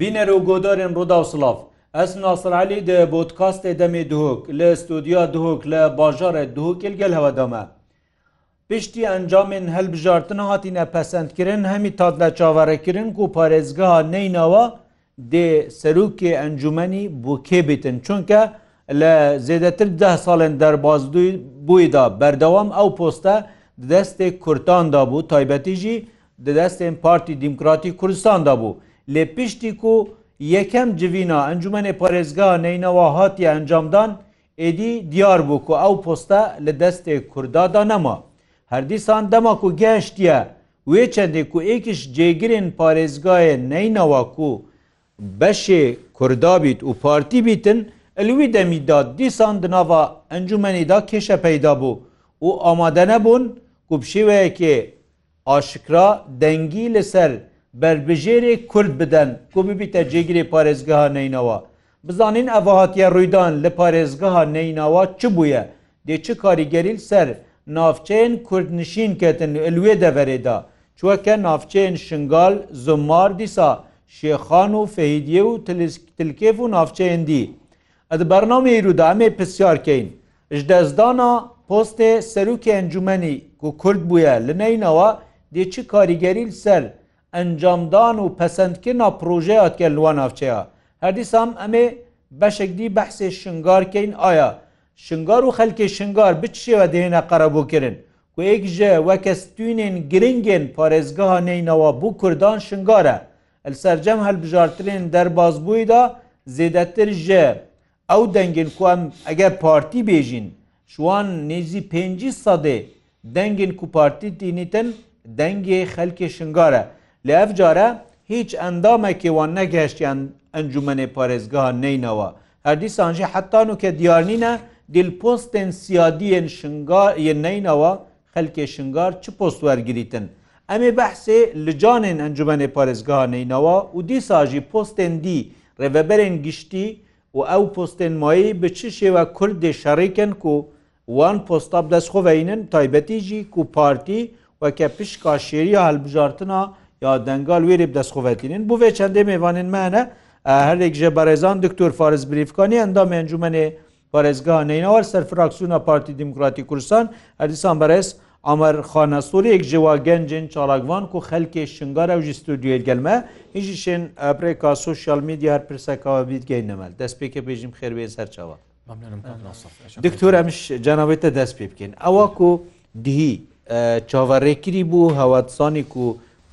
بینەر و گۆدارێن ڕوودا و سلااف ئەس ناسرعلی دە بۆتکاستێ دەمێ دوهک لە ستودیا دوهک لە باژارە دوهکل گەل هەوەدەمە پشتی ئەنجامین هەلبژارتن هاتیە پەسەندکردن هەمی تات لە چاوەڕێکردن و پارێزگەها نینەوە دێ سەرروکێ ئەنجومی بۆ کێبیتن چونکە لە زێدەتر ده ساڵێن دەربازدووی بوویدا بەردەوام ئەو پۆستە دەستێک کورتاندا بوو تایبەتیژی دەدەستێن پارتی دیموکراتی کوردستاندا بوو. لێ پشتی و یەکەم جوینا ئەنجومێ پارێزگا نینەوە هاتی ئەنجامدان ئێدی دیار بوو و ئەو پۆستە لە دەستێ کوردادا نەما هەردیسان دەماک و گەشتە وێ چندێک و ئێکیش جێگرین پارێزگایە نینەوە و بەشێ کوردابیت و پارتی بیتن ئەلووی دەمیداد دیسان دناوا ئەنجومەنیدا کێشە پەیدا بوو و ئامادە نەبوون و بشێوەیەکێ عاشکرا دەنگی لەسەر بەربژێرێ کورد بدەن کۆبیبیتە جێگیری پارێزگەها نینەوە بزانین ئەڤهاتیە ڕوویدان لە پارێزگەها نیناوە چ بووە دێ چ کاریگەریل سەر نافچەیەن کوردنشین کەتن لێ دەڤێدا چوەکە نافچەیەن شنگال زمار دیسا شێخان و فەیدیە و تلکێف و نافچەیەندی ئەد بەرنامەی رودامێ پرسیارکەین ژ دەستدانا پۆستێ سەرروکی ئەنجومنی و کورد بووە لە نینەوە دێ چ کاریگەریل سەر ئەنجامدان و پەسەندکردنا پرۆژەیات کە لوان ناوچەیە هەردیسام ئەمێ بەشێکدی بەحسێ شنگارکەین ئایا شنگار و خەلکی شنگار بچشێوە دێنە قەرەبووکردن و یەکژە وەکەستوینێن گرنگێن پارێزگەها نینەوە بوو کوردان شنگارە سرجەم هەلبژارترین دەربازبوویدا زێدەتر ژە ئەو دەنگین کوم ئەگەر پارتی بێژین شوان نێزی پێ سادێ دەنگین کوپارتی دینیتن دەنگی خەلکی شنگارە لە ئەف جارە هیچ ئەندامێکیوان نەگەشتیان ئەنجومێ پارێزگاه نینەوە هەردیسانژی حتان و کە دیارنینە دیلپۆستن سیادیên شنگارە نینەوە خەلکێ شنگار چ پۆست وەرگریتن ئەمێ بەحسێ لەجانên ئەنجومێ پارێزگاه نینەوە و دیساژی پۆستن دی ڕێڤەبەرێن گشتی و ئەو پۆستن مایی بە چ شێوە کوردێ شەڕێکن و وان پۆستاب دەستخۆڤینن تایبەتیژی و پارتی وەکە پشکا شێری هەلبژارتنا و یا دەنگال وێری دەستخوەتینین بوێ چەندێ میێوانین مانە هەرێک ژە بەڕێزان دکتۆر فارز بریفکانی ئەندا مێنجومێ پارێزگا نینەوە سەرفراکسیونە پارتی دیموکراتی کوردستان هەریسان بەرز ئەمەر خانەسوورێک جێوا گەنجین چالاگوان و خەلکێ شنگارە و ژستودیوێت گەلمە هیچی شێن ئەپێکا سوشال میدیار پرسەکەەوە بیتگەین نەمەل دەستپێکە بێژیم خێربێ سەرچەوە دکتۆر ئەمش جانەوێتە دەست پێ بکەین ئەوە و دهی چاوەڕێکری بوو هەوادسانی و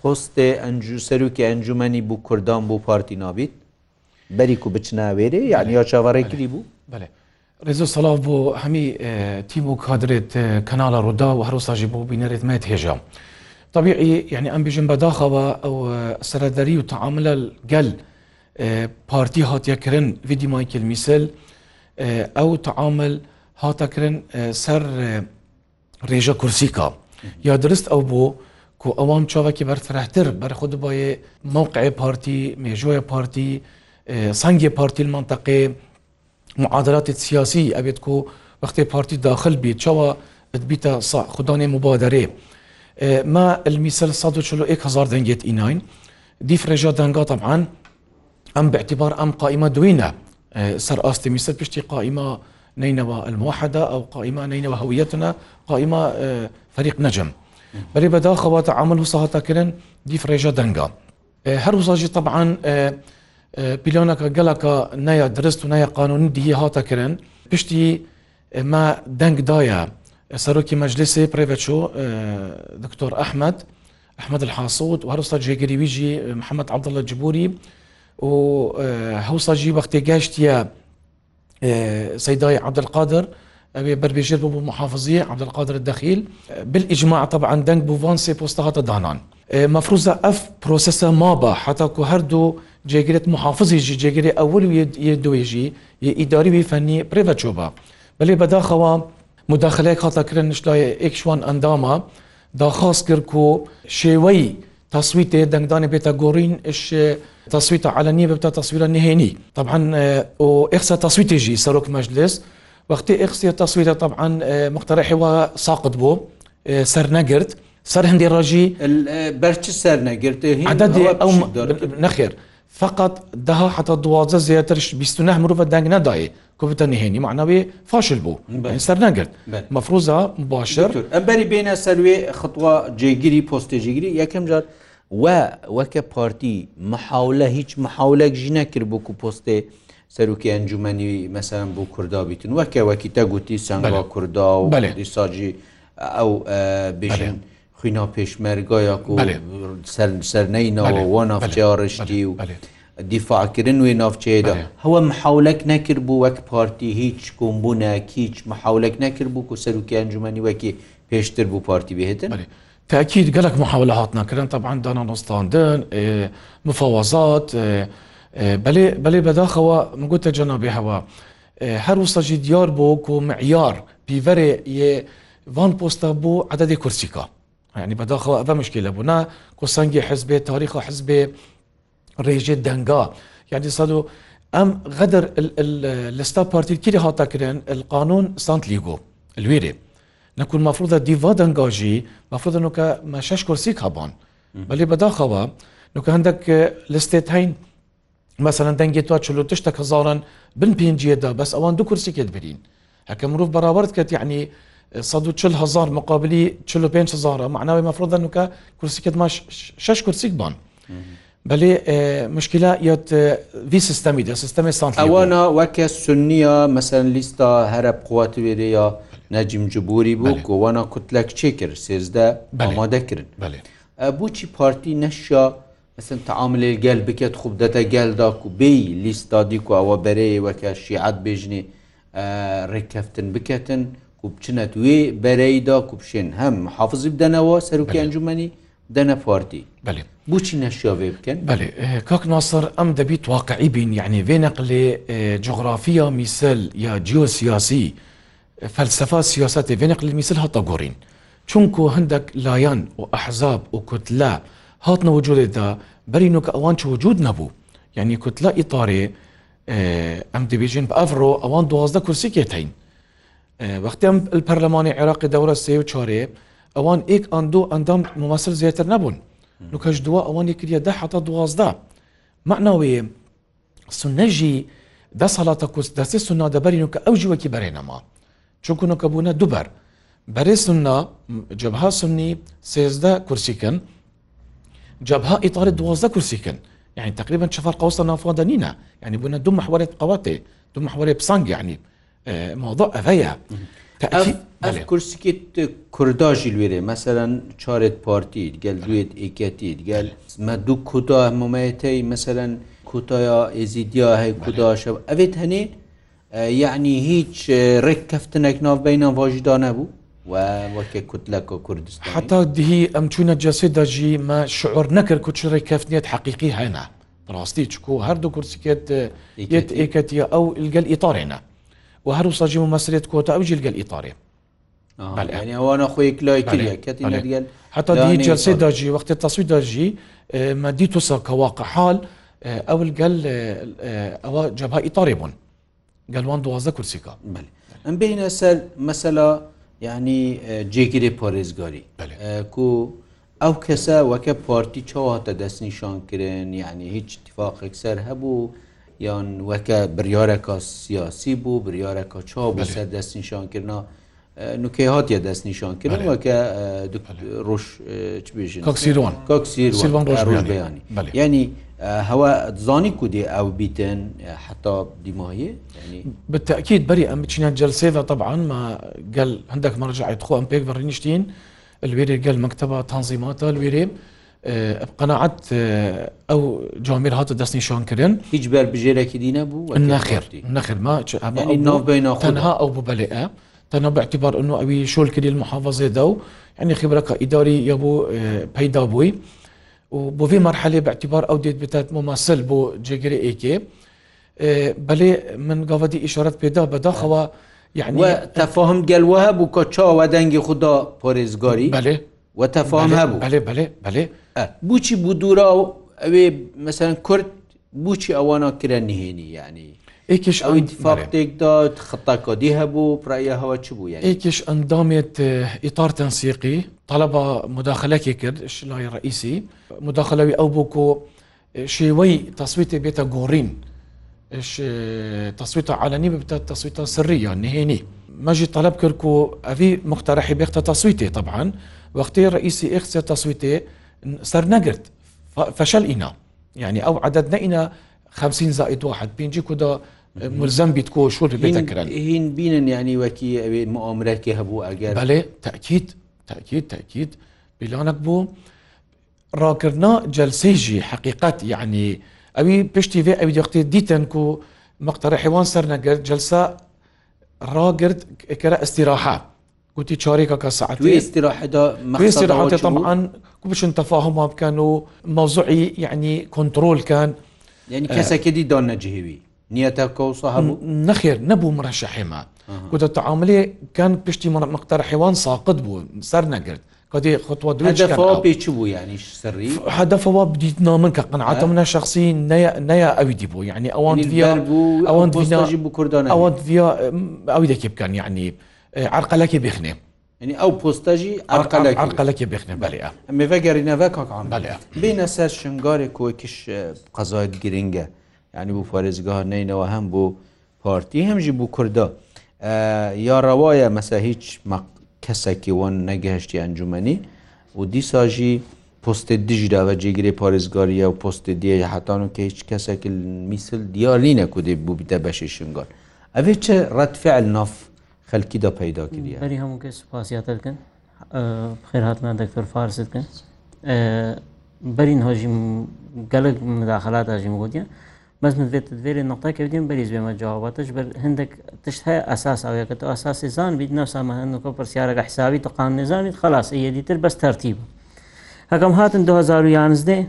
پۆستێ ئەنجو سەرروکی ئەنجومنی بوو کوردان بۆ پارتی نابیت بەریک و بچناوێرێ یعنی یا چاوەڕێکری بوو بڵێ ڕێزۆ سەلااو بۆ هەمی تیم و کادرێت کەناڵە ڕوودا و هەروساژی بۆ بینەرێت مێت هێژە. طبیعی یعنی ئەم بژم بەداخەوە ئەو سەرەدەری و تعاملە گەل پارتی هاتیەکردن ویدی مایکل میسل ئەو تعامل هاتەکردن سەر ڕێژە کورسیکا یا درست ئەو بۆ کو ئەوان چاوەکی بەرفرەتر بەرخود باە مووقع پارتی مێژۆە پارتی سنگی پارتی منطقێ معادلات سیاسی ئەبێت کو وەختی پارتی داخل بیت چاوە بیتە خوددانێ مبادرێ ما المیسل 1هزار دەنگێت ئیناین دیفرێژە دەنگات ئەمان ئەم باعتبار ئەم قائمە دوینە سەر ئاستی میسل پشتی قائمە نینەوە الموحدە ئەو قائمە نینەوە هەویەتە قائمە فەریق نەجم. بەێ بەداخەواتە عمل و سەهاتەکردن دیفرێژە دەنگا هەر وساژی طبعاان پیلۆنەکە گەلەکە نایە درست و نایە قانونی دیە هاتەکردن پشتی مە دەنگدایە سەرۆکی مەجلسی پرێڤچۆ دکتۆر ئەحمد ئەحمد الحاسود و هەروستا جێگەریویژی محەممەد عبدڵە جبوری و هەوساژی بەختێ گەشتە سەدای عبدقادر و ئەوێ بربێژێت بوو بۆ محافظیە عبدقادر دەخیل بالئجماع طبعا دەنگ بووان سێ پۆستاهاتە دانان مەفروزە ئەف پرۆسەسە مابە حتاکو هەردوو جێگرێت محافزیژی جێگرێ ئەول دوێژی ی ئیداری وی فەنی پرێڤچۆبە بەێ بەداخەوە مداخلەیە هاتاکردن نیشتلایە ئێکشوان ئەندامە داخواست کرد و شێوەی تەسویتێ دەنگدانێ بێتە گۆڕین تەسویتە علەنیە بێتە تەسویرە نهێنی طبعا ئێخسا تەسویتێژی سەرۆک مەجلس وقتی ئەقسی تەسویرە طبعاان مختەرەحیوە ساقت بۆ سەر نەگرت سەر هەندی ڕژی بەرچ سەر نەگرت نەخێر فقط دها حتا دوازە زیاترش 29 مرۆڤە دەنگ نەدایێ کوبتە نهێنی معناوێ فاشل بوو سەر نەگرت مەفروزە باشر ئەمبەری بینە سەروێ خوا جێگیری پۆستێژیگیری یەکەم جار و وەکە پارتی مححاولە هیچ مححاولەک ژینە کرد بۆ و پۆستێ سەرروکی ئەنجومنی مەسەرم بۆ کووردا بیتن وەکەوەکی تەگوتی سنگڵا کووردا و دیساجی ئەو بژێن خوینا پێشمەرگایە و سەرنەی ناوەوە نافچێڕشتی و دیفاعکردن وێ نافچەیەدا هەوە مححولەك نەکرد بوو وەک پارتی هیچ کۆمبوونە هیچ مححولەك نەکرد بوو و سەرروکی ئەنجومنی وەکی پێشتر بوو پارتی بهێتن تأكيد قالك محاولة هاتنا كرن طبعا دانا نستاندن مفاوضات بەێ بەلێ بەداخەوە مگوتە جەنابێ هەوە هەر وسەژی دیار بۆ و معیار پیڤەرێ یێ وان پۆستە بۆ عدەدی کورسیکا ینی بەداخەوە ئەە مشکلە بوونا کۆسەنگی حزبێ تاریخە حزبێ ڕێژێ دەنگا یعنی سا ئەم غەدر لەستا پارتی کیری هاتەکردن القانون سانت لیگۆ لێرێ نەکون مەفرودە دیوا دەنگاژی مەفرودن وکە مە شش کورسیک هەبان بەێ بەداخەوە نوکە هەندێک لەستێت هەین مەسەەن دەنگێت تو چلو تشتە هزارن بن پێنجیەدا بەس ئەوان دوو کورسێکت برین هەکە مرۆڤ بەراورد کە یعنی 140 هزار مقابلی 45 هزار معناوی مەفرۆدن وکە کورسیکت ماش شش کورسیک بان. بەێ مشکلە یات وی سیستەمی دە سیستەمی سان ئەوانە وەکە سنیە مەسەن لیستە هەرە بقوات وێرەیە نەجیم جبوری بوو گۆوانە کوتلەک چێ کرد سێزدە بەمادەکردن بۆچی پارتی نەشە مثل تعاملی گەل بکەێت خوب دەتە گەلدا و بی لیستادی و ئەوە بەرەیە وەکە شیعات بێژنی ڕێککەفتن بکەتن و بچنەت وێ بەرەیدا کوپشێن هەم حافظی بدەنەوە سەرکی ئەنجومی دەنە پارتی بچی نەشیاوێ بکەن بەێ کاک ناسەر ئەم دەبیت واقعی بین یعنی وێنەق لێ جغرافیا میسل یا جیۆسیاسی فەلسەفا سیاست وێنەق لە میسل هەتا گۆڕین چونکو هەندێک لایەن و ئەحزاب و کتلە هاتنەوە جوێدا بەرینۆکە ئەوان چ وجود نەبوو یعنی کوتلا ئیتارێ ئەم دەبێژین بە ئەفرۆ ئەوان دوازدە کورسی کێتین وەختی ئەم پەرلەمانی عێراقی دەورە سێ و چارێ ئەوان ئێک ئەندو ئەندام ممەسل زیاتر نەبوون نوکەش دووە ئەوان یکردە ده حتا دوازدا معناوەیە سنەژی ده ساڵاتە کوس دەستی سنا دەبەرین و کە ئەو جووەکی بەرێنەما چونکو نەکە بوونە دووبەر بەرێ سنا جبها سنی سێزدە کورسیکن جبهة إطار دوازدە کورسیکن يعني تقريبا شفار قوسة نافوادة نينا يعني بنا دو محورية قواتي دو محورية بسانج يعني موضوع أفايا ev kursikê kurda jî wêrê meselen çarêt partî gel duyet eketî gel me du kuda hemûmetey meselen kutaya êzidiya hey kuda şev evê tenê yani hiç rêk keftinek navbeyna vajîda nebû وەکێ کوتلک و کوردستان حتا دیهی ئەم چوونە جەسێدەژی مە شعور نەکرد کوچڕی کەفنێت حقیقی هەنا ڕاستی چکو هەردوو کورسکێت ئێکەتیە ئەو ئلگەل ئیتارێنە و هەرو ساجی و مەسرێت کۆتا ئەو جلگەل ئیتارێ ئەوانە خۆی کلایکردگەل حتا دیهی جەسێ داژی وەختی تەسووی داژی مەدی توسە کەواقع حال ئەو گەل ئەوە جەبها ئیتارێ بوون گەلوان دوازە کورسیکە ئەم بینە سەر مەسەلا یعنی جێگیری پۆرێزگاری کو ئەو کەسە وەکە پارتی چاواتە دەستنیشانکردن یعنی هیچ تفاقێک سەر هەبوو یان وەکە بریارەکە سیاسی بوو بریارەکە چا بوو سەر دەستنیشانکردنا نوکەی هااتە دەستنیشانکردن وەکە ڕۆژبێژن کاکسیروان کاکسیروان ڕۆژبیانی ینی هەوە دزانی کودی ئەو بیتن حتا دیماهی بتەکیید بەری ئەم بچینە جلسێدا طبعاان ما گەل هەندێک مەرجعیت خۆ ئەم پێک بەڕنیشتین لێرێ گەل مەکتتەبە تانزیماتە لێرێ قەنەعەت ئەو جامیر هاتە دەستنی شانکردن هیچ بەر بژێرەکی دینە بوو نەخێرتی نەخرما تەنها ئەو ببلێە تەنە باعتیبار ئەو ئەوی شۆل کردی محافظێدا و ینی خبرەکە ئیداری یەبوو پەیدا بووی. بۆ بێ مەرحەلێ بەعتیبار ئەو دێت بێتات مۆمەسل بۆ جێگرێ ئێکێ بەلێ من گاوەدی ئیشارەت پێدا بەداخەوە یعنی تەفاهم گەلوە هەبوو کە چاوە دەنگی خوددا پۆرێزگاری بەێ و تەفاهم هەبوو بەێ بەێ بەێ بچی بوو دوورا و ئەوێ مەسەرەن کورد بچی ئەوانە کرە نهێنی ینی ئێکش ئەوی دیفاقتێکدا خەتاکۆدی هەبوو پرایە هەوە چ بوو ئێکش ئەندامێت ئیتار تەنسیقی تەلەبە مداخلەکی کرد شلای ڕئیسی مداخلەوی ئەو بوو کۆ شێوەی تەسویتێ بێتە گۆڕین تەسویتە علەنی ببتە تەسویتە سری یا نهێنی مەژی تەلب کرد و ئەوی مختەرەحی بێتە تەسویتێ طبعاان وەختی ڕئیسی ئێخسە تەسویتێ سەر نەگرت فشل ئینا یعنی ئەو عدد نەئینە 50 زائد واحد بینجی کودا مرزەم بیت کۆ شۆ بێتەکرن هین بینن ینی وەکی ئەوێ معامرەکی هەبوو ئەگەر بەێ تاکییت تاکییت تاکییت بیلانت بوو ڕاکردنا جلسەیژی حقیقت یعنی ئەوی پشتی وێ ئەوی دەختی دیتەن و مەقتەرە حیوان سەر نەگەر جلسا ڕاگرد کرە ئەستیراحە گوتی چارێکە کە سعاتوی ئستیراحدا طبعاان کو بچن تەفاهمما بکەن و مەوزعی یعنی کنترۆلکەن یعنی کەسەکەدی دان نەجیهوی نیەتە کەوسە هەبوو نەخێر نەبوو مڕەشە حێما گوتە تەعاعملێ کان پشتی مقتەر حێوان ساقت بوو سەر نەگرت قدي خطوة بيتشبو يعني سري هدفه بديت نامن كقناعات من شخصي نيا نيا أودي بو يعني أوان فيا أوان فيا أوان فيا أودي كيف كان يعني عرقلك بيخني يعني أو بوستاجي عرقلك عرقلك بيخني بلى أما فجر نفاك عن بلى بين أساس شنغاري كويكش قضايا جرينجا ینی بۆ پارێزگاه نینەوە هەم بۆ پارتی هەمژی بوو کووردا یا ڕەوایە مەسە هیچ کەسێکی وان نەگەهشتی ئەنجومنی و دیساژی پستێ دیژدا بە جێگری پارێزگاریە و پستێ دیە حتان و کە هیچ کەسێک میسل دیالینە کودێ بوو بیتە بەشی شنگار ئەێ چه ڕەتفعل ناف خەلکیدا پیدا کردی بەری هەموو کەس پاسیاتکن خێر هاتنان دەکتۆر فارسکن بەرین هۆژیم گەلک مداخلات ئاژیم گوتیە بەزمت بێت دەێری نقطەکەوتیم بەریز بێمە جواباتش بەر هەندێک تشت هەیە ئەساس ئەوەکە تۆ ئەساسی زان بیت نەسامە هەندکۆ پرسیارەکە حسابی تقان نێزانیت خلاص یەدیتر بەس تەرتیب هەکەم هاتن 2011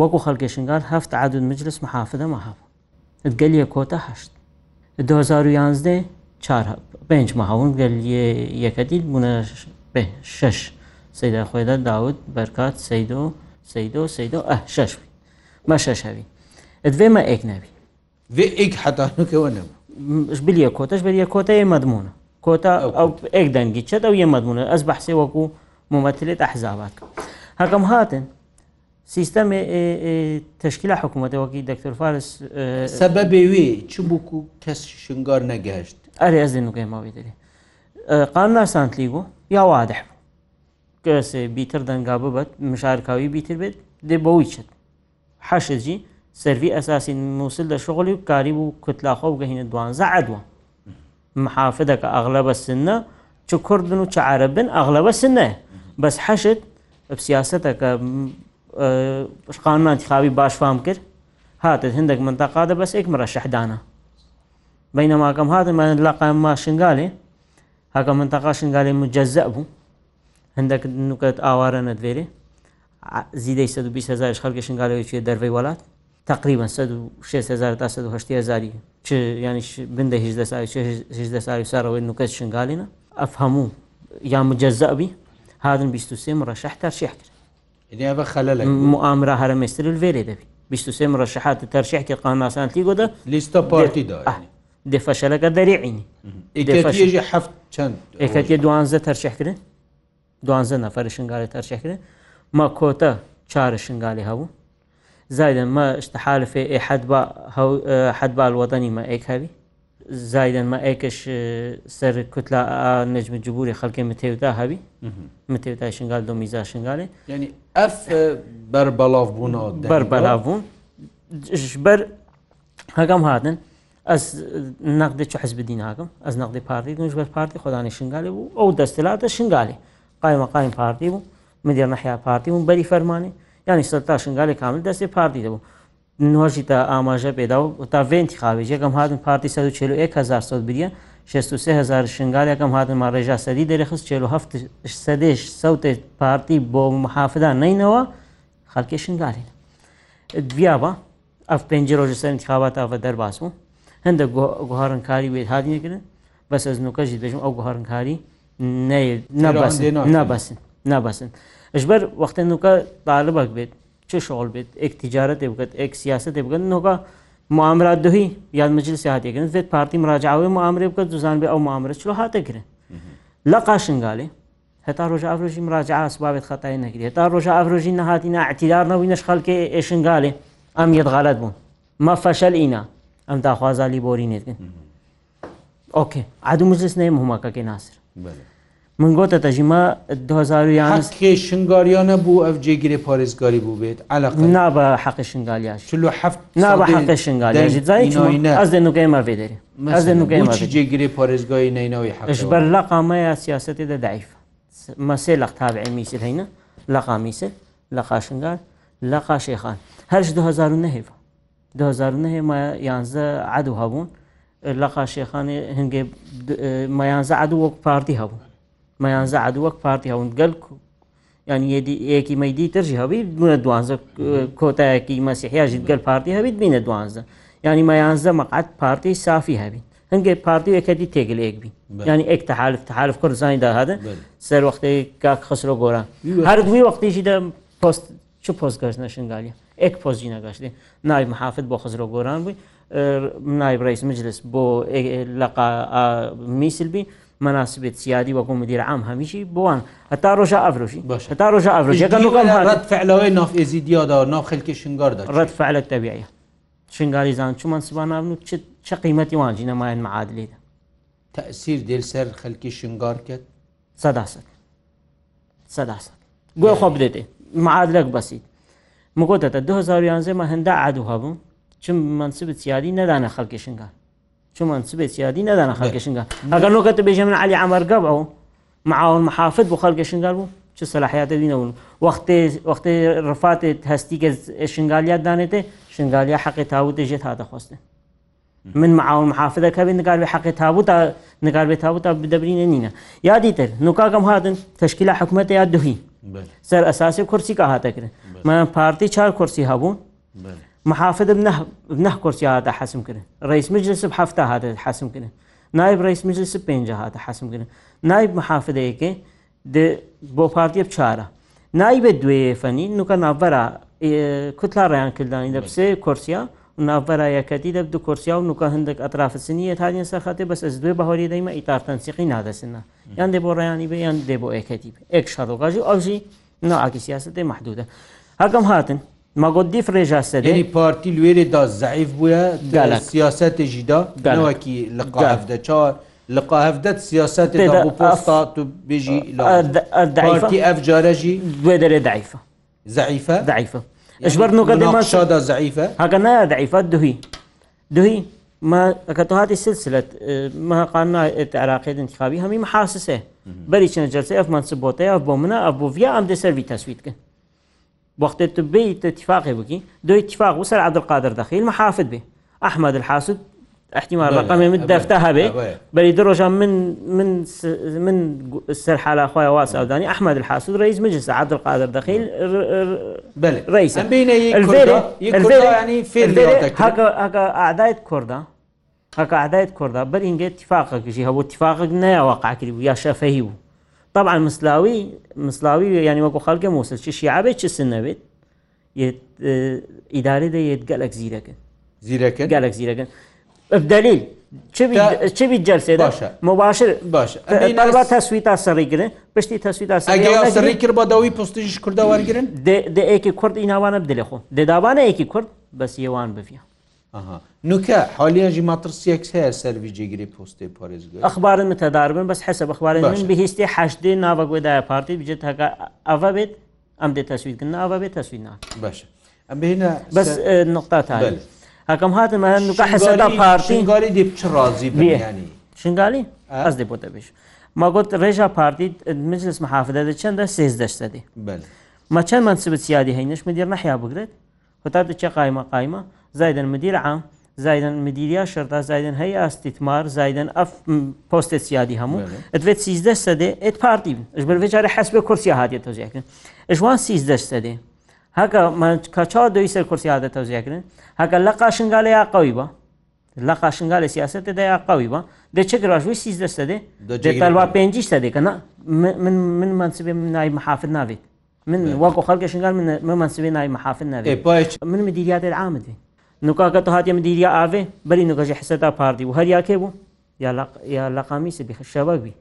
وەکو خەڵکی شنگار هەفت عادون مجلس محافدە مەهاف گەلیە کۆتە هەشت 2011 پێنج مەهاون گەلیە یەکەدیت بوونە شش سەیدا خۆیدا داوت بەرکات سەیدۆ سەیدۆ سەیدۆ ئە شش بە شەش هەوی دوێمە ئەیک نەبی ئەیک حتاکەوە بلیە کۆتەش بەریە کۆتە ێ مەدمونە کۆتا ئەو ئەک دەنگی چێت ئەو یە مەدمونە ئەس بەحسێ وەکو ممەتلێت ئەحزابات هەکەم هاتن سیستەمێ تشکیلا حکوومەتەوەکی دەکتۆر فارس سەبە بێوێ چ بووکو کەس شنگار نەگەشت ئەرێ ئەز نوگەماوی دەێ قاننا سانتلی بوو یا وادە کەسێ بیتر دەنگا ببەت مشارکاوی بیتر بێت دێ بەوەی چێت حەشەجی سەروی ئەساسی مووسل لە شغلی و کاری بوو کتلاخۆ گەهینە دوانزە عدووە محافدەکە ئەغلبە سنە چ کوردن و چعاە بن ئەغلبە سنە بەس حەشت سیاستەکە قانمان تخاوی باشفام کرد هاتت هەندێک منتەقادە بەس ئێکمەرە شەحدانە بینەماکەم هاتمانە لەقام ما شنگالێ هەکە منتەقا شنگالی مجەزە بوو هەندێک نوکەت ئاوارە نەدوێرێ زیدەی 120 هزار خەڵکی شنگالەوەی دەروی وڵات تقریبا 6 تا 1970 چ ینیش بندە هیچدە ساوی سارەوەی نوکەت شنگالینە ئەف هەموو یا مجەزەبی هادن 23 ڕەشەح تەرشیح کرد بە خەلە معامرا هەرە مێستر الێرێ دەبی 23 ڕەشەحات تەرشیحی قاناسانتی گۆدە لیستە پارتیدا دێفەشەلەکە دەریعینی هەفت چەند ئەکەتیە دوانزە تەرشەکردن دوانزە نەفەر شنگالی تەرشەکردن ما کۆتە چارە شنگالی هەبوو زايدا ما اشتحال في اي حد با هو حد با الوطني ما ايك هذي زايدا ما ايكش سر كتلة نجم الجبوري خلقي متيوتا هبي متيوتا شنغال دو ميزا شنغالي يعني اف بر بلاف بونا بر بلاف بون جبر هاقام هاتن ئەس نەقدە چ حز بدین ناکەم ئەس نەقدی پارتی دوش بە پارتی خۆدانی شنگالی بوو ئەو دەستلاتە شنگالی قایمەقایم پارتی بوو مدیر نەحیا پارتی بوو بەری فەرمانی ینی سەر تا شنگالی کامل دەستی پارتی دەبوو نوۆژی تا ئاماژە پێدا و تا ڤێنتی خاوێژ یەکەم هاتن پارتی 1940 بریە 630هزار شنگالێکم هاتن ما ڕێژا سەدی دەرەخست 1970 سەوتێ پارتی بۆ محافدا نینەوە خەڵکی شنگالین دویابە ئەف پێنج ڕۆژە سەر انتخابات ئاە دەرباس و هەندە گوهارنکاری وێت هاادینگرن بەس ئەزنوکەژی دەژم ئەو گوهارنکاری نەبەسن ناباسن ئەشبەر وەختە نوکە تاالبک بێت چه شغل بێت ئەک تجارەت بکات ئەک سیاست بگەن نۆکە معامرات دوهی یان مجل سیاتێکن زێت پارتی مراجعاوی معامرێ بکە دوزان بێ ئەو معامرە چلو هاتەگرن لە قاشنگالێ هەتا ڕۆژ ئافرۆژی مراجع ئاسبابێت خەتای نەگرێت تا ڕۆژ ئافرۆژی نەهاتی نعتیدار نەوی نەشخەلکێ ئێشنگالێ ئەم یدغالت بوون ما فەشەل ئینا ئەم داخوازالی بۆری نێتگن ئۆکێ عدو مجلس نەیە هەماکەکەی ناسر بله. من گۆتە تەژیمە 2000 شنگاریانە بوو ئەف جێگیری پارێزگاری بوو بێت نابە حەقی شنگالیاش نابە حەقی شنگالیگەیمە بێدەری جێگیری پارێزگای نینەوەی حش بەر لە قامەیە سیاستی دەدایف مەسێ لە قتابع میسر هەینە لە قامیسر لە قاشنگار لە قاشێخان هەر 2009 2009 یانزە عدو هەبوون لە قاشێخانی هەنگێ مەیانزە عدو وەک پارتی هەبوون مەیانزعد وەک پارتی هەوندگەل یعنی یەکی مەدی ترژی هەبی بوونە دوانزە کۆتایەکی مەسیحیاژیت گەل پارتی هەبیت بینە دوانزە ینی مەیانزە مەقعات پارتی سافی هەبین هەنگێ پارتی یەکەدی تێگل ئێکبی ینی ئێک تحالف تحالف کوردزانی داهادە سەر وەختی کاک خسرۆ گۆران هەر دوی وەختیشی دە پۆست چ پۆستگەشت نەشنگالیە ئێک پۆزی نەگەشتی نای محافت بۆ خزرۆ گۆران بووی نای ڕیس مجلس بۆ لەقا میسلبی مەناسبێت سیادی وەکو مدیرە ئام هەمیشی بووان هەتا ڕۆژە ئەفرۆشی باش هەتا ڕۆژە ئەفرۆژیەکەم فعلەوەی نافئزی دیادا ناو خەلکی شنگاردا ڕەت فعلت تەبیە شنگاری زان چمان سبان نابن و چه قیمەتی وانجی نەمایەن معادلیدا تەسیر دێل سەر خەلکی شنگار کرد سەداسەد سەداسەد گوێ خۆ بدێتێ معادلەک بەسییت مگۆتە 2011 مە هەندا عادوها بوو چم منسبت سیادی نەدانە خەلکی شنگار چۆمان سبێت یادی نەدانا خەڵکەشنگا ئەگەر نۆکە بێژە من علی ئەمەرگە بەەوە معاون محافت بۆ خەڵکەشنگال بوو چه سەلاحیاتە دینەون وەختێ ڕفاتێت هەستی کە شنگالیا دانێتێ شنگالیا حەقی تاوت دەژێت هاتەخواستێ من معاون محافدەکە بێت نگار بێ حەقی تابوت تا نگار بێ تابوت تا بدەبرینە نینە یادی تر نوکاگەم هاتن تشکیلا حکوومەتە یا دوهی سەر ئەساسی کورسی کا هاتەکرێن من پارتی چار کورسی هەبوو محافظ نه کرسی هاتا حسم کنه رئیس مجلس هفته هاتا حسم کنه نایب رئیس مجلس پنج هاتا حسم کنه نایب محافظ که بۆ پارتی بچارە نایبێت دوێ فەنی نوکە ناڤەرا کوتلا ڕیان کردانی دەپسێ کورسیا ناڤەرا یەکەتی دەب دو کورسیا و نوکە هەندێک ئەترافسنیە تاین سەخاتێ بەس ئەس دوێ بەهۆری دەیمە ئیتارتەنسیقی نادەسنە یان دێ بۆ ڕیانی بە یان دێ بۆ ئەکەتی ئێک شەڕۆگاژی ئەوژی ناعاکی سیاست دێ محدودە هەگەم هاتن مەگۆدیف ڕێژاستەدەنی پارتی لێرێدا زعیف بووە لە سیاستێژیدا گەلەوەکی لە قافدە چا لە قاهفدەت سیاست پۆستا تو بێژی داتی ئەف جارەژی دوێ دەرێ دایفە زعیفە دایفە ئەشبەر نوگەمان شادا زعیفە هەگە نایە دایفات دوهی دوهی کە تو هاتی سلسلت مەقانا عراقید انتخابی هەمی محاسسێ بەری چنە جلسە ئەف منسبۆتە ئەف بۆ منە ئە بۆ ڤیا ئەم دەسەر وی تەسویتکە وقتی تو بیت اتفاقی بکی دو اتفاق وسر عبد القادر دخیل محافظ به احمد الحاسد احتمال رقمي من دفتها به بل درجة من من من السرح على اخويا واسع وداني احمد الحاسود رئيس مجلس عبد القادر دخيل بلى رئيس بين الفيري يعني فيري هكا هكا اعداء كردا هكا اعداء كردا بل انجا اتفاقك جي هو اتفاقك نيا واقع كذي ويا شافهي طبعا مسلاوی مسلاوی ینی وەکو خەڵکە مووسل چ شیعابێت چ سن نەبێت ئیداری دەیت گەلک زیرەکە زیرەکە گەلک زیرەکەن دلیل چه بی جلسه باشه مباشر باشه طلبا تسوی تا سری گرن پشتی تسوی تا سری اگه سری کر با دوی پستیش کرده وار گرن ده, ده ایکی کرد ایناوانه بدلی خو ده داوانه ایکی کرد بس یوان بفیه نوکە حالیانژی ماترسیەک هەیە سەروی جێگیری پۆستی پارێزگە ئەخبارن متەداربن بەس حسە بەخبارن من بهێستی حشتێ ناوەگوێدایە پارتی بجێت هەکە ئەە بێت ئەم دێت تەسویتکن ناوە بێت تەسوینا باشە ئەم بینە بەس نقطتا تا هەکەم هاتممە نوکە حسەدا پارتینگاری دی چڕازی بیانی شنگالی ئەس دێ بۆ دەبێش ماگوت ڕێژا پارتی مجلس محافدە چەندە سێز دەشتەدی مەچەند من سبت سیادی هەینش مدیر نەحیا بگرێت هتا دچە قایمە قایمە زایدن مدیر عام زایدن مدیریا شەردا زایدن هەیە ئاستیتمار زایدن ئەف پۆستێ سیادی هەموو ئەدوێت سیزدە سەدێ ئێت پارتی ش بەرێ جارە حەس بە کورسیا هااتێت تۆزیکردن ئەژوان سیزدە سەدێ هەکە کەچا دوی سەر کورسی هااتە تەوزیکردن هەکە لە قاشنگالە یا قوی بە لە قاشنگالە سیاستە دەیا قوی بە دەچێک ڕژووی سیزدە سەدێ دەتەوا پێنجیش سەدێکە من منسبێ من نای محافر ناوێت من وەکو خەڵکە شنگال من منسبێ نای محافر ناوێت من مدیریات عامدێت نوکاکە تو هااتێ دیریە ئاێ بەری نوکەژی حسەدا پاردی و هەریاکێ بوو یا لەقامیسی بخشەوەبی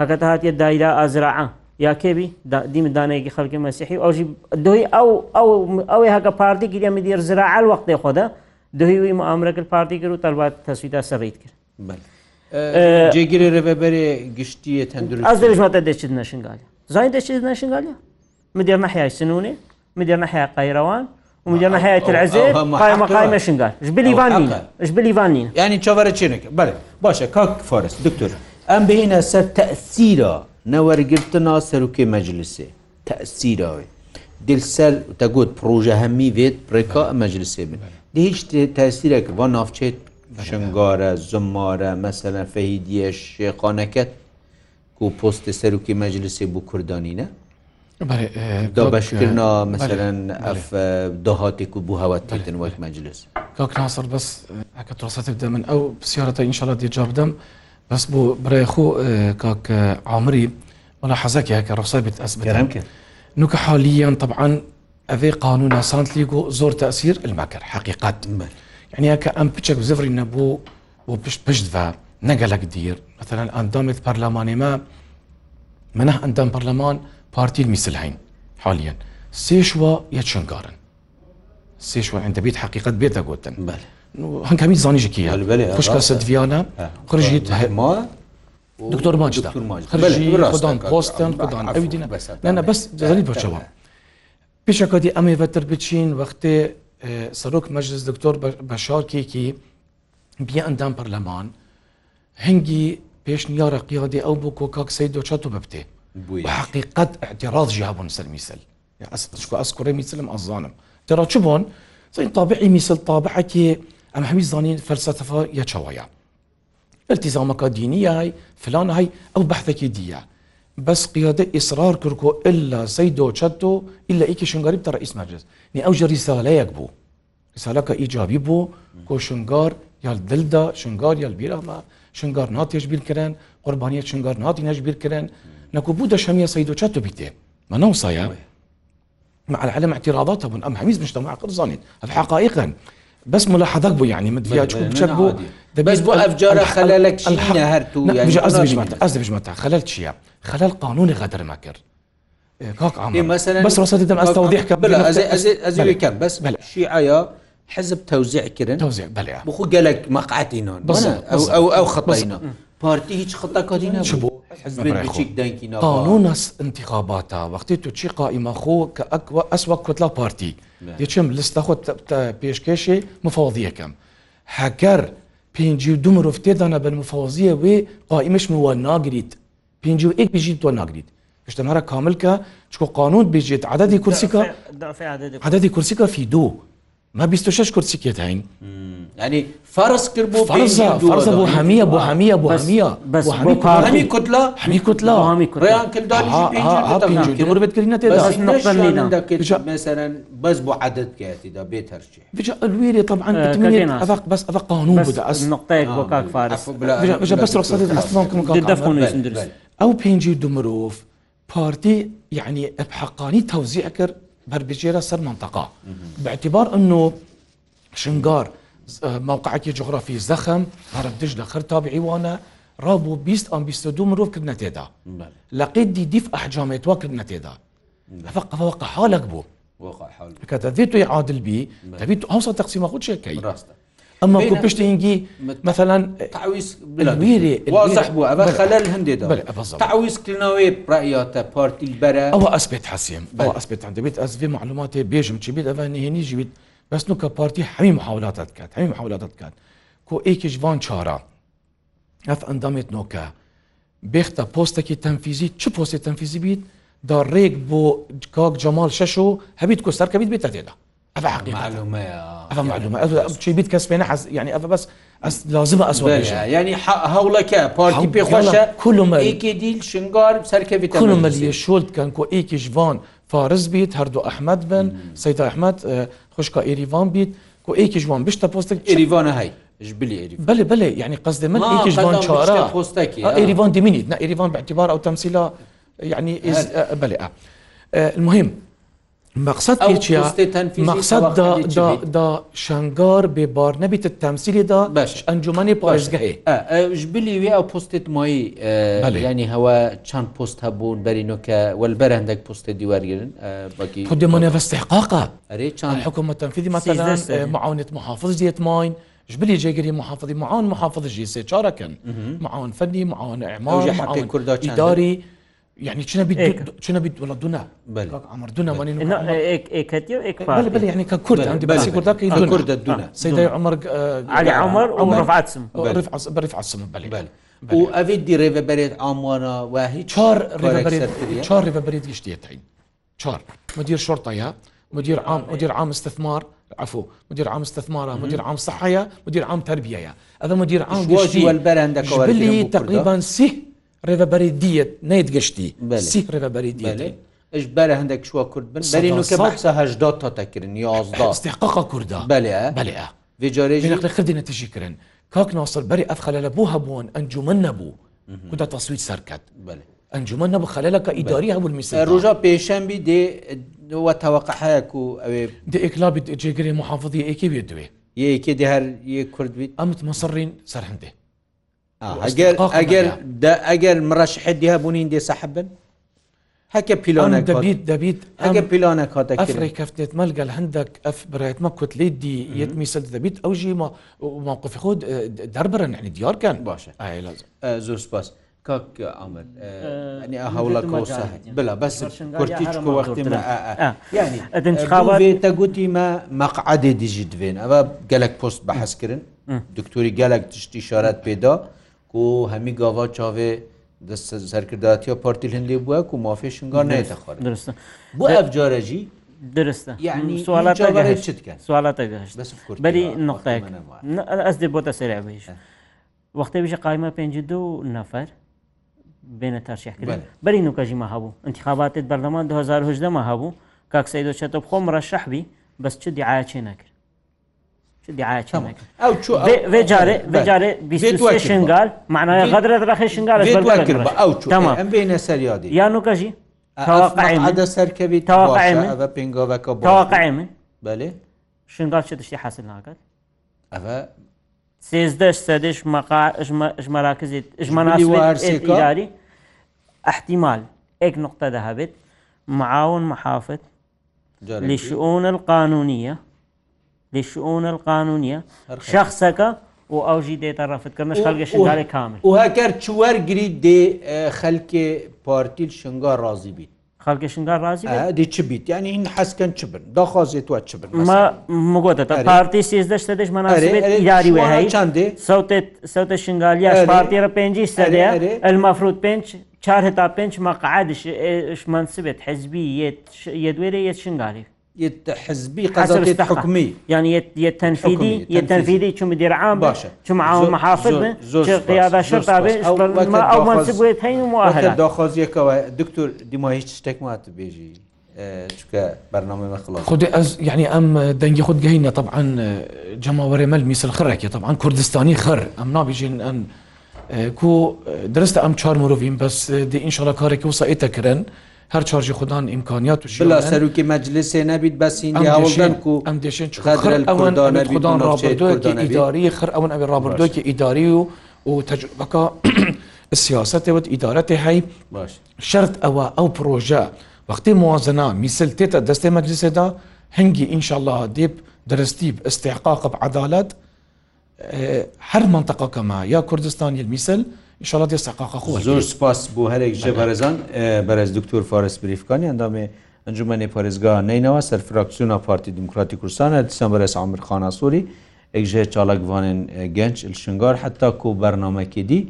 هەکەتە هااتێ دایرا ئازرعە یا کێبی دیم دانەیەکی خەڵکی مەسیحی ئەوژی دوی ئەو ئەوەی هەکە پارتی گیرە مدیر زراعال وەختێ خۆدا دوهیوی ئامرەکرد پارتی کرد و تەلبات تەسویدا سەڕیت کرد جێگیرە ڕێبەبەرێ گشتیە تەندروست ئەس دەژمەتە دەچێت نەشنگالە زای دەچێت نەشنگالە مدیر نەحیای سنوونێ مدیر نەحیا قەیرەوان ومجانا هيئة العزيز قائمة قائمة شنقال جبل إيفانين جبل إيفانين يعني تشوفر تشينك بله باشا كاك فارس دكتور أم بهنا سر تأثيرا نور قرتنا سروكي مجلسي تأثيرا دلسل تقول بروجه همي فيت بريكا مجلسي من دي هيش تأثيرك ونافشت شنگارە زمارە مەسەەن فەهیدیە شێقانەکەت و پۆستە سەرروکی مەجلسی بوو کوردانینە؟ بەشکردنا مثلەن ئەف داهاتێک و بوو هاواتتن وەک مەجلس کاکناسر بەس ئەکە تۆسەتی بدە من ئەو پسیارەتە ئینشاالله دیجا بدەم بەس بۆ برای خۆ کاک عامری وەلا حەزەکی هەکە ڕۆسە بێت ئەس بگەرم کرد نوکە حالیان طبعاان ئەوێ قانون سانت لیگ و زۆر تەسیر المەکە حقیقات من یعنی کە ئەم پچێک زفری نەبوو بۆ پشت پشت بە نەگەلک دیر مثلەن ئەندامێت پەرلەمانێمە منە ئەندام پەرلەمان بارتي المثلين حاليا سيشوا يتشنقارن سيشوا عند بيت حقيقة بيتا قوتن بله هنكمي زاني جكية بله خوش كاسد فيانا خرجت ما دكتور ماجدا خرجي خدان بوستن خدان اويدينا بس نه بس زاني بچوا پیش کدی امی وتر بچین وقتی سەرۆک مەجلس دکتۆر بەشارکێکی بیا ئەندام پەرلەمان هەنگی پێشنیارە قیادی ئەو بۆ کۆکاک سەی دۆچات و ببتێ حقیقت اعتراض جیابون سەر میسل ئەسکوڕێ میسلم ئەزانم تێرا چ بۆن زین تابعی میسل تابعەکی ئەم هەمی زانین فەرسەتەفە یەچەوەیە التیزامەکە دینیای فلان هەی ئەو بەحتەکی دیە بەس قیادە ئیسرار کردکۆ ئللا زەی دۆچەت و ئللا ئیکی شنگاری تە ڕئیس مەجز نی ئەو جەریسالەیەک بوو سالەکە ئیجابی بوو کۆ شنگار یال دلدا شنگار یال بیرامە شنگار ناتێش بیرکردن قربانیە چنگار ناتی نەژبیرکردن نەکو بوو دەشەمیە سەید و چە تو بیتێ مەنەو سایە مع العلم اعتراضات بوون ئەم هەمیز مشتەما قرزانیت هەف حقائقا بس ملاحظك بو يعني مدفيا تشوف بشك بو بس بو افجار خلالك شي نهرتو يعني از بجمعت از بجمعت خلال شيا خلال قانوني غدر ما كر كاك عمر مثلا بس رصد دم از توضيح كم بلا از از از كم بس شيعه حزب توزيع كرن توزيع بلا بخو قالك مقعدينون او او او خطينا پارتی هیچ خەتەکەی نەبوو قانون است انتخاباتە وەختی تو چی قائمەخۆ کە ئەکوە ئەسوە کوتلا پارتی دەچم لستە خۆ پێشکەشی مفاوضیەکەم هەکەر پێنجی دو مرۆڤ تێدانە بە مفاوزیە وێ قائمش موە ناگریت پێنج و ئیک بژین تۆ ناگریت هشتەنارە کاملکە چکۆ قانون بێژێت عادی کورسیکە عادی کورسیکە فی دوو ما 26 کورسی کێت هاین ینی فەرز کرد بۆ فەرزە بۆ هەمیە بۆ هەمیە بۆ هەمیە هەمی کوتلا هەمی کوتلا هەمی کوتلاێتمثلا بەس بۆ عادت کاتیدا بێت هەرچێ بجوێری طبعا بس ئەە قانون نقطەیەک بۆ کاک فارس بەس ئەو پێنج دو مرۆڤ پارتی یعنی ئەبحقانی تەوزیع کرد بربجيرة سر منطقة باعتبار أنه شنغار موقعك جغرافي زخم هرب دجلة خرطة بعيوانة رابو بيست أم بيست دو مروف كدنا تيدا لقيت دي ديف أحجام يتوا كدنا تيدا فوقع حالك بو وقع حالك كذا ذيتو يعادل بي تبيتو أوصل تقسيم أخوت شكي راستا ئەمە پشتینگی مثلەن وازح بوو ئەە خەلل هەندێدا تعویستکردنەوەی پرایاتە پارتی بەرە ئەوە ئەسپێت حسیم بەوە ئەسپێتان دەبێت ئەسێ معلوماتێ بێژم چی بێت ئەە نهێنی ژیت بەستن و کە پارتی هەمی حولاتات کات هەمی حولاتات کات کۆ ئێکیشوان چارە ئەف ئەندامێت نۆکە بێختە پۆستێکی تەنفیزی چ پۆستی تەنفیزی بیت دا ڕێک بۆ کاک جەمال شەش و هەبیت کۆ سەرکەبیت بێتە تێدا ئەە حقیقات ئەە معلومە چی بیت کەس پێێنە حەز ینی ئەە بەس لازمە ئەس ینی هەوڵەکە پارتی پێخۆشە کولمەیەکی دیل شنگار سەرکەوی کولمەلیە شلتکەن کۆ ئێکیش وان فارز بیت هەردوو ئەحمد بن سەیت ئەحمد خوشکە ئێریوان بیت کۆ ئێکی جوان بشتە پۆستێک ئێریوانە هەی بله بله يعني قصدي من آه ايش بان شارع آه ايريفان ديمينيت نا ايريفان باعتبار او تمثيله يعني إز آه بله آه المهم مقصد هیچیا مقصد دا, دا, دا شنگار ببار نبیت تمثیلی دا باش انجمن پاشگاهی جبلی وی او پستت مایی یعنی هوا چند پست هبون برینو که ولبر هندک پست دیوار گیرن باقی خود من استحقاقا اری چند حکومت تنفیذی مثلا معاونت محافظ دیت ماین جبلي جايري محافظي معاون محافظ جي سي چاركن معاون فني معاون اعمار معاون اداري يعني شنو بيت شنو بيت والله دونا بل عمر دونا ماني ايك ايك هتيو ايك بل بل يعني ككرد عندي بس كرد كي دونا كرد دونا سيدي عمر علي عمر ورفعت سم رفع رفع سم بل بل و اوی دی ریوبریت آمانا و هیچ چهار ریوبریت چهار ریوبریت گشتیتین چهار مدير شرطه يا مدير عام مدير عام استثمار عفو مدير عام استثمار مدير عام صحه يا مدير عام تربيه يا هذا مدير عام واجي والبلد عندك تقريبا سي ڕێبەری دیت نیت گەشتی سی ڕێبەری دیێت. اش بەرە هەندێک شووە کورد بن بەرین و کە بەسەهدا تاتەکردن یازدا استحقاق کووردا بەێ بەێ وێجارێژخردی نەتیژی کردن کاک ناسر بەری ئەف خەلە بۆ هەبوون ئەنجومن نەبوو کودا تەسویت سەرکەت بەێ ئەنجومە نەبوو خەلەکە ئیداری هەبوو میسە ڕۆژا پێشەمبی دێ وە تەواقعەیەک و ئەوێ دئکلابیت جێگری محافظی ئەیکی بێ دوێ یەکێ دێ هەر یە کوردبییت ئەمت مەسەڕین سەر هەندێ ئەگەر ئەگەر ئەگەر مڕەش حدی هەبوونین دێ سەحب بن هەکە پیلۆنە دەبیت دەبیت ئەگە پیلۆنە کاتەکەی کەفتێت مەلگەل هەندێک ئەف برایەتمە کوتلی دی یەت میسە دەبیت ئەو ژی ماقفی خۆ دەربرن هەنی دیارکەن باشە زۆر سپاس. بلا بس يعني تەگوتی مە مەقعادێ دیژی دوێن ئەوە گەلک پۆست بەحەسکردن دکتۆری گەلک تشتی شارەت پێدا ku hemî gava çavê serkirdatiya partî hindê bûye ku mafê şingar nexwar Bu ev care jî درستە یعنی سوالاتە بەری نقطەیە ئەس دێ بۆتە سەرێش وەختێویژە قایمە پێنج دو نەفەر بێنە تاشیحکردن بەری نوکەژیمە هەبوو انتخاباتێت بەردەمان 2010 ما هەبوو کاکسەی دۆچێتە خۆم ڕەشەحبی بەس چ دیعاچێ نەکرد دیعاەجارێ شنگال معناە غەدرە ڕخی شنگال ئەم بینە سەریادی یان و گەژی عادە سەرکەوی تاواقع پێنگۆەکە تاواقع من بەێ شنگال چ دشتی حاصل ناکات ئەە سێزدەش سەدەش مەراکزیت ژمەناواری احتیمال ئێک نقطە دەهابێت معاون محافت لشؤون القانونية لشؤون القانونية شخصك و ئەوژی دێتە ڕفتکردنش خەلگە شنگاری کامل و هەکەر چوەرگری دێ خەلکێ پارتیل شنگا ڕازی بیت خەلکە شنگار ڕازی دی چ بیت ینی هین حەسکەن چ بن داخوازێت وە چ بن مگۆتە پارتی سێزدەشتە دەش مناری وهەیە چندێ سەوتێ شنگالیە پارتیرە پێنجی سەدەیە ئەلمەفرود پێنج چار هتا پێنج مەقعادش منسبێت حەزبی یەدوێرە یەت شنگاری حزبي قصد حكمي يعني يتنفيذي يتنفيذي شو مدير عام باشا شو معاون محافظ قياده شرطه ما او منصب ويتهين مؤهله داخوازيه كوا دكتور ديما هيش تشتك ما تبيجي چکە بەرنامەمە خلاص خودی ئەس یعنی ئەم دەنگی خود گەینە طبعا جەماوەێمەل میسل خڕێکی طبعا کوردستانی خڕ ئەم نابژین ئەم کو درستە ئەم چار مرۆڤین بەس دی ئینشاڵە کارێکی وسائتەکردن هەر چاژی خوددان امکانات و بلا سەرروکی مەجلسێ نەبیت بەسیندیاوەن و ئەم دێشێن خوددان ڕابردوەکی ئیداری خر ئەوەن ئەوێ ڕابردوەکی ئیداری و و تەجبەکە سیاستێوت ئیدارەتی هەی شرت ئەوە ئەو پرۆژە وەختی موازنا میسل تێتە دەستی مەجلسێدا هەنگی ئینشاءله دێب دەستی استحقاق عدالت هەر منطقەکەمە یا کوردستان یل میسل شڵات ێستا قاقخۆ زۆر سپاس بۆ هەرێک ژە بەرەزان بەرەز دکتۆر فارس بریفکانی ئەندامێ ئەنجومێ پارێزگا نینەوە سەرفراکسیۆنا پارتی دموکراتی کوردستانە دیسان بەرەس عمرخانە سووری ئەکژێ چالاکوانن گەنج شنگار حتا کۆ بەرنمەکێدی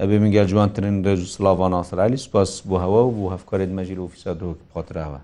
ئەبێ منگەل جوانترین ڕێژ سلاوان ئاسرائیلی سپاس بۆ هەوە و هەفکارێت مەژیر ئۆفیسا دۆک پاتراوە.